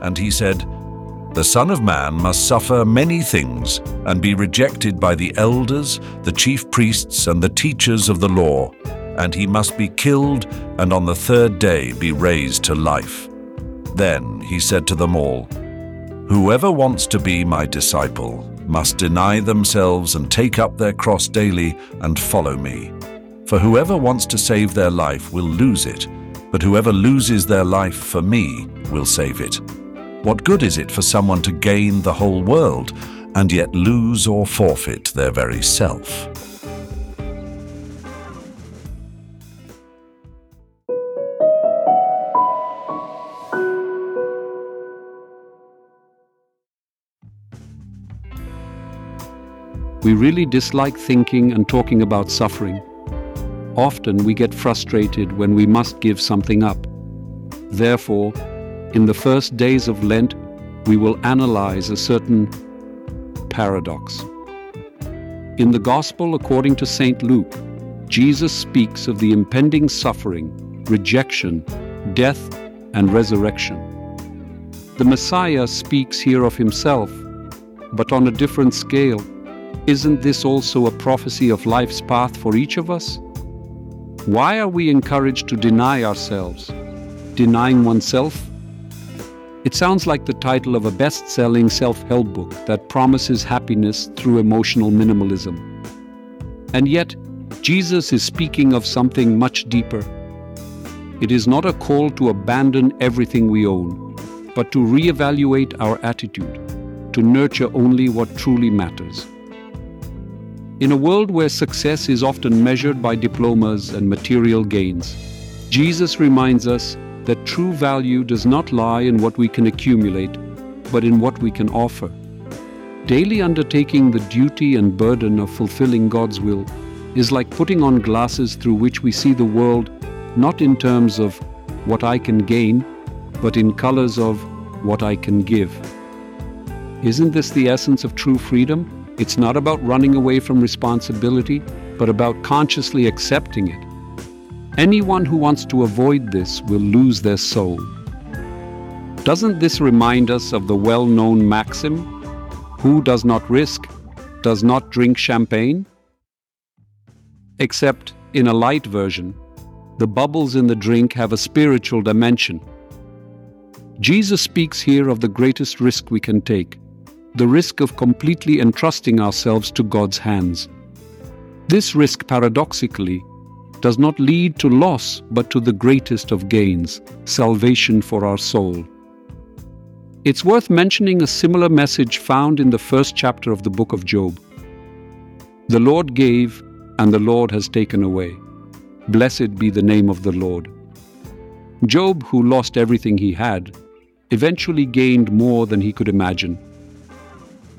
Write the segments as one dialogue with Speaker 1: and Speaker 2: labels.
Speaker 1: And he said, The Son of Man must suffer many things and be rejected by the elders, the chief priests, and the teachers of the law, and he must be killed and on the third day be raised to life. Then he said to them all, Whoever wants to be my disciple must deny themselves and take up their cross daily and follow me. For whoever wants to save their life will lose it, but whoever loses their life for me will save it. What good is it for someone to gain the whole world and yet lose or forfeit their very self?
Speaker 2: We really dislike thinking and talking about suffering. Often we get frustrated when we must give something up. Therefore, in the first days of Lent, we will analyze a certain paradox. In the Gospel according to St. Luke, Jesus speaks of the impending suffering, rejection, death, and resurrection. The Messiah speaks here of himself, but on a different scale isn't this also a prophecy of life's path for each of us? Why are we encouraged to deny ourselves? Denying oneself? It sounds like the title of a best selling self help book that promises happiness through emotional minimalism. And yet, Jesus is speaking of something much deeper. It is not a call to abandon everything we own, but to reevaluate our attitude, to nurture only what truly matters. In a world where success is often measured by diplomas and material gains, Jesus reminds us that true value does not lie in what we can accumulate, but in what we can offer. Daily undertaking the duty and burden of fulfilling God's will is like putting on glasses through which we see the world not in terms of what I can gain, but in colors of what I can give. Isn't this the essence of true freedom? It's not about running away from responsibility, but about consciously accepting it. Anyone who wants to avoid this will lose their soul. Doesn't this remind us of the well known maxim who does not risk does not drink champagne? Except in a light version, the bubbles in the drink have a spiritual dimension. Jesus speaks here of the greatest risk we can take the risk of completely entrusting ourselves to God's hands. This risk, paradoxically, does not lead to loss but to the greatest of gains salvation for our soul. It's worth mentioning a similar message found in the first chapter of the book of Job. The Lord gave, and the Lord has taken away. Blessed be the name of the Lord. Job, who lost everything he had, eventually gained more than he could imagine.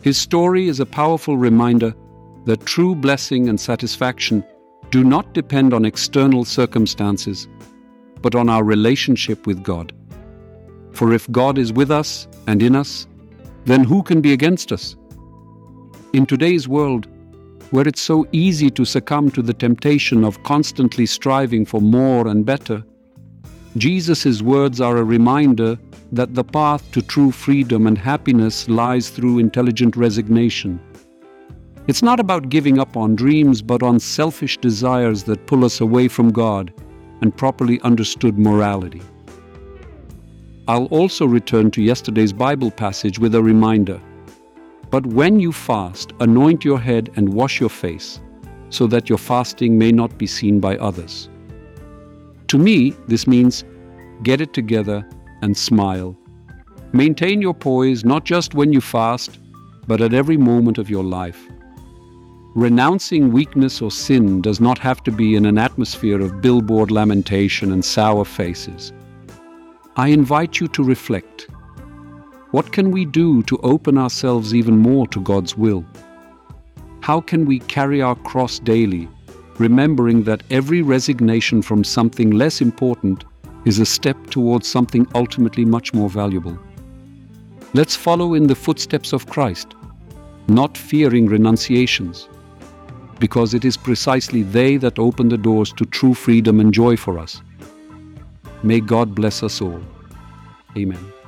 Speaker 2: His story is a powerful reminder that true blessing and satisfaction do not depend on external circumstances, but on our relationship with God. For if God is with us and in us, then who can be against us? In today's world, where it's so easy to succumb to the temptation of constantly striving for more and better, Jesus' words are a reminder that the path to true freedom and happiness lies through intelligent resignation. It's not about giving up on dreams, but on selfish desires that pull us away from God and properly understood morality. I'll also return to yesterday's Bible passage with a reminder. But when you fast, anoint your head and wash your face, so that your fasting may not be seen by others. To me, this means get it together and smile. Maintain your poise not just when you fast, but at every moment of your life. Renouncing weakness or sin does not have to be in an atmosphere of billboard lamentation and sour faces. I invite you to reflect. What can we do to open ourselves even more to God's will? How can we carry our cross daily, remembering that every resignation from something less important is a step towards something ultimately much more valuable. Let's follow in the footsteps of Christ, not fearing renunciations, because it is precisely they that open the doors to true freedom and joy for us. May God bless us all. Amen.